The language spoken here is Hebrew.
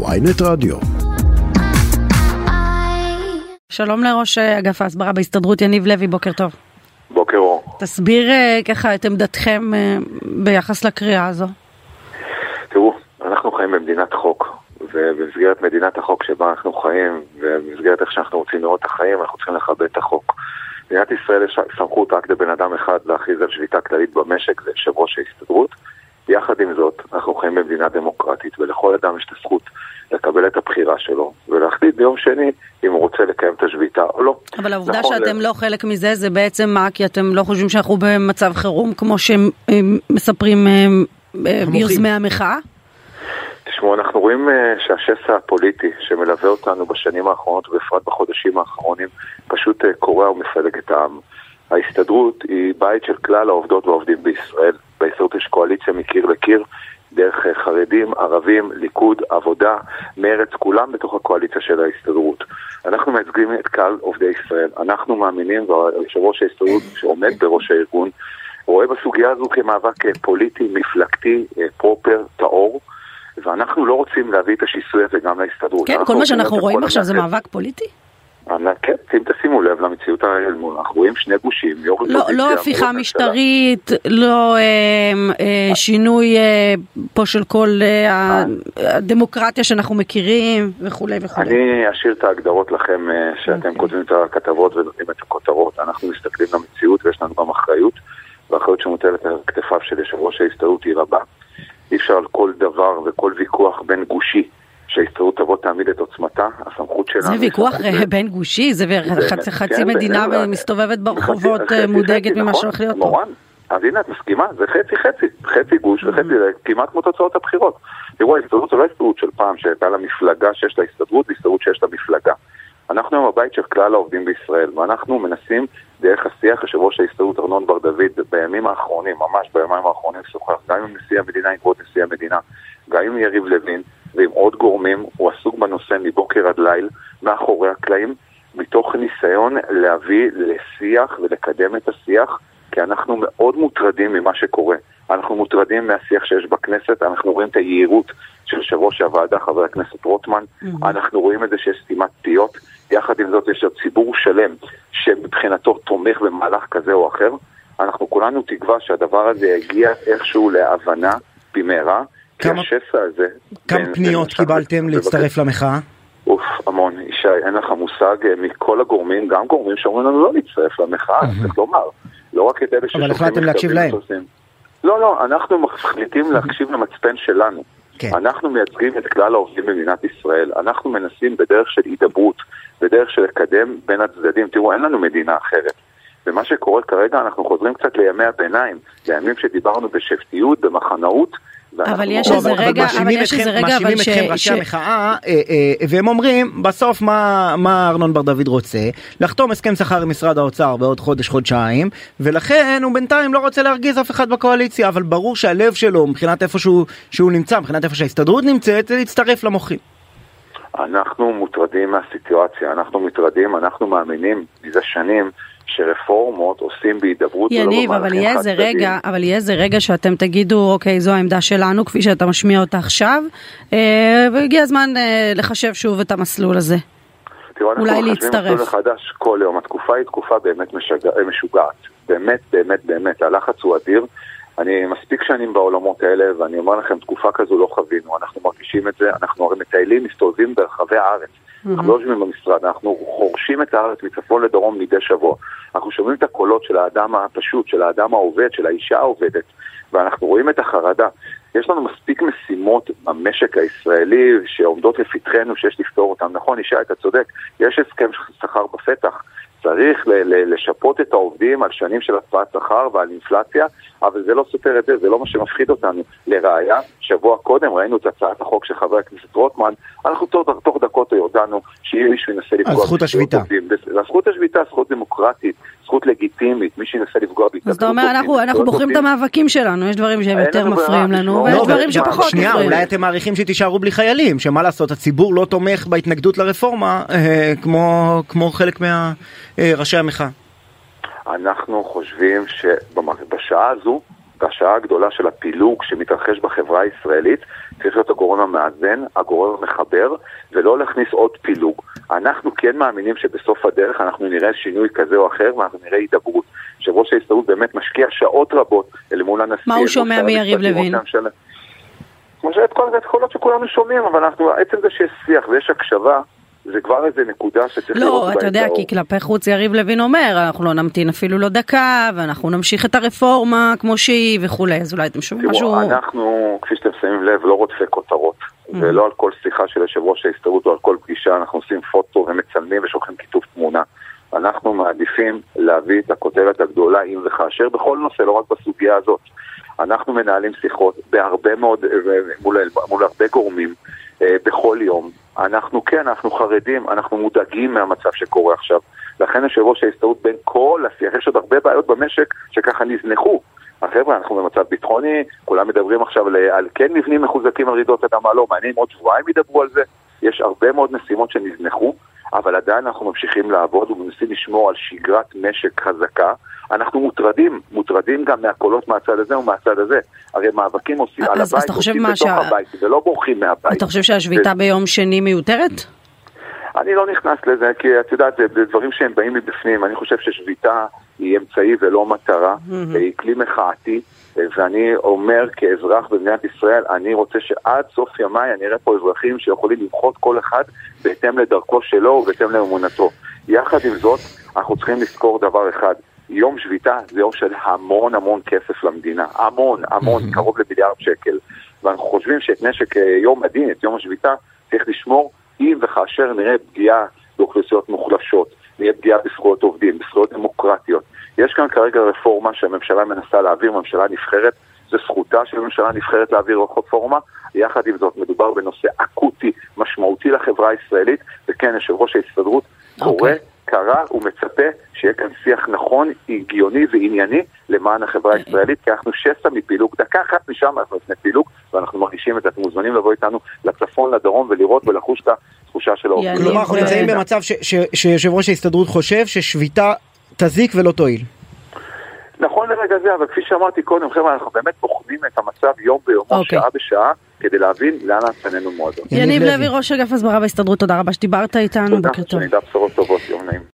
ויינט רדיו. שלום לראש אגף ההסברה בהסתדרות יניב לוי, בוקר טוב. בוקר אור. תסביר אה, ככה את עמדתכם אה, ביחס לקריאה הזו. תראו, אנחנו חיים במדינת חוק, ובמסגרת מדינת החוק שבה אנחנו חיים, ובמסגרת איך שאנחנו רוצים לראות את החיים, אנחנו צריכים לכבד את החוק. במדינת ישראל יש סמכות רק לבן אדם אחד להכריז על שביתה כללית במשק, זה יושב ראש ההסתדרות. יחד עם זאת, אנחנו חיים במדינה דמוקרטית, ולכל אדם יש את הזכות לקבל את הבחירה שלו, ולהחליט ביום שני אם הוא רוצה לקיים את השביתה או לא. אבל העובדה נכון שאתם ל... לא חלק מזה, זה בעצם מה? כי אתם לא חושבים שאנחנו במצב חירום, כמו שמספרים אה, אה, יוזמי המחאה? תשמעו, אנחנו רואים אה, שהשסע הפוליטי שמלווה אותנו בשנים האחרונות, ובפרט בחודשים האחרונים, פשוט קורע ומפלג את העם. ההסתדרות היא בית של כלל העובדות והעובדים בישראל. בהסתדרות יש קואליציה מקיר לקיר, דרך חרדים, ערבים, ליכוד, עבודה, מרץ, כולם בתוך הקואליציה של ההסתדרות. אנחנו מייצגים את קהל עובדי ישראל. אנחנו מאמינים, ויושב ראש ההסתדרות שעומד בראש הארגון, רואה בסוגיה הזו כמאבק פוליטי, מפלגתי, פרופר, טהור. ואנחנו לא רוצים להביא את השיסוי הזה גם להסתדרות. כן, כל מה שאנחנו רואים עכשיו זה מאבק פוליטי? כן, אם תשימו לב למציאות האלמון, אנחנו רואים שני גושים, יו"ר לא, לא הפיכה משטרית, לא אה, אה, שינוי אה, פה של כל. הדמוקרטיה שאנחנו מכירים וכולי וכולי. אני אשאיר את ההגדרות לכם, שאתם. אוקיי. כותבים את הכתבות ונותנים את הכותרות. אנחנו מסתכלים למציאות ויש לנו גם אחריות, והאחריות שמוטלת על כתפיו של יושב ראש ההסתדרות היא רבה. אי אפשר על כל דבר וכל ויכוח בין גושי. שההסתדרות תבוא תעמיד את עוצמתה, הסמכות שלנו... זה ויכוח בין גושי, זה חצי כן, מדינה מסתובבת ברחובות אה, מודאגת ממה שהולך להיות פה. אז הנה את מסכימה, זה חצי חצי, חצי גוש וחצי, זה כמעט כמו תוצאות הבחירות. תראו, ההסתדרות זו לא הסתדרות של פעם שהייתה לה מפלגה שיש לה הסתדרות, זה הסתדרות שיש לה מפלגה. אנחנו היום הבית של כלל העובדים בישראל, ואנחנו מנסים דרך השיח, יושב ראש ההסתדרות ארנון בר דוד, בימים האחרונים, ממש בימים האחרונים, שוחח גם עם נשיא המדינה, עם כבוד נשיא המדינה, גם עם יריב לוין, ניסיון להביא לשיח ולקדם את השיח, כי אנחנו מאוד מוטרדים ממה שקורה. אנחנו מוטרדים מהשיח שיש בכנסת, אנחנו רואים את היהירות של יושב ראש הוועדה, חבר הכנסת רוטמן, mm-hmm. אנחנו רואים את זה שיש סתימת פיות, יחד עם זאת יש ציבור שלם שמבחינתו תומך במהלך כזה או אחר. אנחנו כולנו תקווה שהדבר הזה יגיע איכשהו להבנה במהרה, כמה, השסע הזה... כמה בין, פניות בין קיבלתם להצטרף למחאה? אוף, המון. ישי, אין לך מושג אה, מכל הגורמים, גם גורמים שאומרים לנו לא להצטרף למחאה, צריך לומר. לא רק את אלה ששולחים... אבל החלטתם להקשיב להם. לא, לא, אנחנו מחליטים להקשיב למצפן שלנו. כן. אנחנו מייצגים את כלל העובדים במדינת ישראל. אנחנו מנסים בדרך של הידברות, בדרך של לקדם בין הצדדים. תראו, אין לנו מדינה אחרת. ומה שקורה כרגע, אנחנו חוזרים קצת לימי הביניים, לימים שדיברנו בשבטיות, במחנאות, אבל יש איזה רגע, אבל יש איזה רגע, אבל ש... מאשימים אתכם ראשי המחאה, אה, אה, והם אומרים, בסוף מה ארנון בר דוד רוצה? לחתום הסכם שכר עם משרד האוצר בעוד חודש, חודשיים, ולכן הוא בינתיים לא רוצה להרגיז אף אחד בקואליציה, אבל ברור שהלב שלו, מבחינת איפה שהוא נמצא, מבחינת איפה שההסתדרות נמצאת, זה להצטרף למוחים. אנחנו מוטרדים מהסיטואציה, אנחנו מוטרדים, אנחנו מאמינים מזה שנים שרפורמות עושים בהידברות ולא במהלכים חד אבל יהיה רגע, אבל יהיה איזה רגע שאתם תגידו, אוקיי, זו העמדה שלנו, כפי שאתה משמיע אותה עכשיו, אה, והגיע הזמן אה, לחשב שוב את המסלול הזה. תראו, אולי להצטרף. אנחנו מחשבים מסלול חדש כל יום, התקופה היא תקופה באמת משגע, משוגעת. באמת, באמת, באמת, הלחץ הוא אדיר. אני מספיק שנים בעולמות האלה, ואני אומר לכם, תקופה כזו לא חווינו, אנחנו מרגישים את זה, אנחנו הרי מטיילים, מסתובבים ברחבי הארץ. אנחנו לא יושבים במשרד, אנחנו חורשים את הארץ מצפון לדרום מדי שבוע. אנחנו שומעים את הקולות של האדם הפשוט, של האדם העובד, של האישה העובדת, ואנחנו רואים את החרדה. יש לנו מספיק משימות במשק הישראלי שעומדות לפתחנו שיש לפתור אותן. נכון, ישי, אתה צודק, יש הסכם שכר בפתח. צריך לשפות את העובדים על שנים של הקפאת שכר ועל אינפלציה, אבל זה לא סותר את זה, זה לא מה שמפחיד אותנו. לראיה, שבוע קודם ראינו את הצעת החוק של חבר הכנסת רוטמן, אנחנו תוך, תוך דקות הודענו שאם מישהו ינסה לפגוע... על זכות השביתה. זכות השביתה, זכות דמוקרטית, זכות לגיטימית, מי שינסה לפגוע בהתנגדות... אז אתה אומר, אנחנו, אנחנו בוחרים את המאבקים שלנו, יש דברים שהם יותר מפריעים לנו, ויש דברים שפחות מפריעים. שנייה, אולי אתם מעריכים שתישארו בלי חיילים, שמה לעשות, הציבור לא תומך בהתנגדות לרפורמה, אה, כמו, כמו חלק מראשי המחאה. אנחנו חושבים שבשעה הזו, בשעה הגדולה של הפילוג שמתרחש בחברה הישראלית, צריך להיות הגורם המאזן, הגורם המחבר, ולא להכניס עוד פילוג. אנחנו כן מאמינים שבסוף הדרך אנחנו נראה שינוי כזה או אחר, ואנחנו נראה הידברות. יושב ראש ההסתדרות באמת משקיע שעות רבות אל מול הנשיא. מה הוא שומע מיריב לוין? כמו שאת כל הקולות שכולנו שומעים, אבל אנחנו, עצם זה שיש שיח ויש הקשבה, זה כבר איזה נקודה שצריך לא, לראות לא, אתה יודע, כי כלפי חוץ יריב לוין אומר, אנחנו לא נמתין אפילו לא דקה, ואנחנו נמשיך את הרפורמה כמו שהיא וכולי, אז אולי אתם שומעים משהו... תראו, אנחנו, כפי שאתם שמים לב, לא רודפי כותרות, mm-hmm. ולא על כל שיחה של יושב ראש ההסתדרות או על כל פגישה, אנחנו עושים פוטו ומצלמים ושולחים כיתוב תמונה. אנחנו מעדיפים להביא את הכותרת הגדולה אם וכאשר, בכל נושא, לא רק בסוגיה הזאת. אנחנו מנהלים שיחות בהרבה מאוד, מול, מול הרבה גורמים, אה, בכל יום. אנחנו כן, אנחנו חרדים, אנחנו מודאגים מהמצב שקורה עכשיו. לכן יושב ראש ההסתדרות בין כל השיח, יש עוד הרבה בעיות במשק שככה נזנחו. החבר'ה, אנחנו במצב ביטחוני, כולם מדברים עכשיו על, כן מבנים מחוזקים על רעידות אדמה, לא, מעניין עוד שבועיים ידברו על זה. יש הרבה מאוד משימות שנזנחו, אבל עדיין אנחנו ממשיכים לעבוד ומנסים לשמור על שגרת משק חזקה. אנחנו מוטרדים, מוטרדים גם מהקולות מהצד הזה ומהצד הזה. הרי מאבקים עושים על הבית, עושים בתוך שה... הבית, ולא בורחים מהבית. אתה חושב שהשביתה ו... ביום שני מיותרת? אני לא נכנס לזה, כי את יודעת, זה דברים שהם באים מבפנים. אני חושב ששביתה היא אמצעי ולא מטרה, mm-hmm. היא כלי מחאתי. ואני אומר כאזרח במדינת ישראל, אני רוצה שעד סוף ימיי אני אראה פה אזרחים שיכולים למחות כל אחד בהתאם לדרכו שלו ובהתאם לאמונתו. יחד עם זאת, אנחנו צריכים לזכור דבר אחד, יום שביתה זה יום של המון המון כסף למדינה, המון, המון, קרוב למיליארד שקל. ואנחנו חושבים שאת נשק אה, יום הדין, את יום השביתה, צריך לשמור אם וכאשר נראה פגיעה באוכלוסיות מוחלשות, נראה פגיעה בזכויות עובדים, בזכויות דמוקרטיות. יש כאן כרגע רפורמה שהממשלה מנסה להעביר, ממשלה נבחרת, זו זכותה של ממשלה נבחרת להעביר רפורמה, יחד עם זאת מדובר בנושא אקוטי, משמעותי לחברה הישראלית, וכן, יושב ראש ההסתדרות okay. קורא אוקיי. קרא ומצפה שיהיה כאן שיח נכון, הגיוני וענייני למען החברה הישראלית, כי אנחנו שסע מפילוג, דקה אחת משם אנחנו לפני פילוג, ואנחנו מרגישים את זה, אתם מוזמנים לבוא איתנו לצפון, לדרום ולראות ולחוש את התחושה של האופן. כלומר, אנחנו נמצאים במצב שיושב ראש ההסתדרות חושב ששביתה תזיק ולא תועיל. נכון לרגע זה, אבל כפי שאמרתי קודם, חבר'ה, אנחנו באמת בוחנים את המצב יום ביומו, okay. אוקיי. שעה בשעה, כדי להבין לאן פנינו מועדון. יניב לוי, ראש אגף הסברה בהסתדרות, תודה רבה שדיברת איתנו, בוקר טוב. תודה, שנדע בשורות טובות, יום נעים.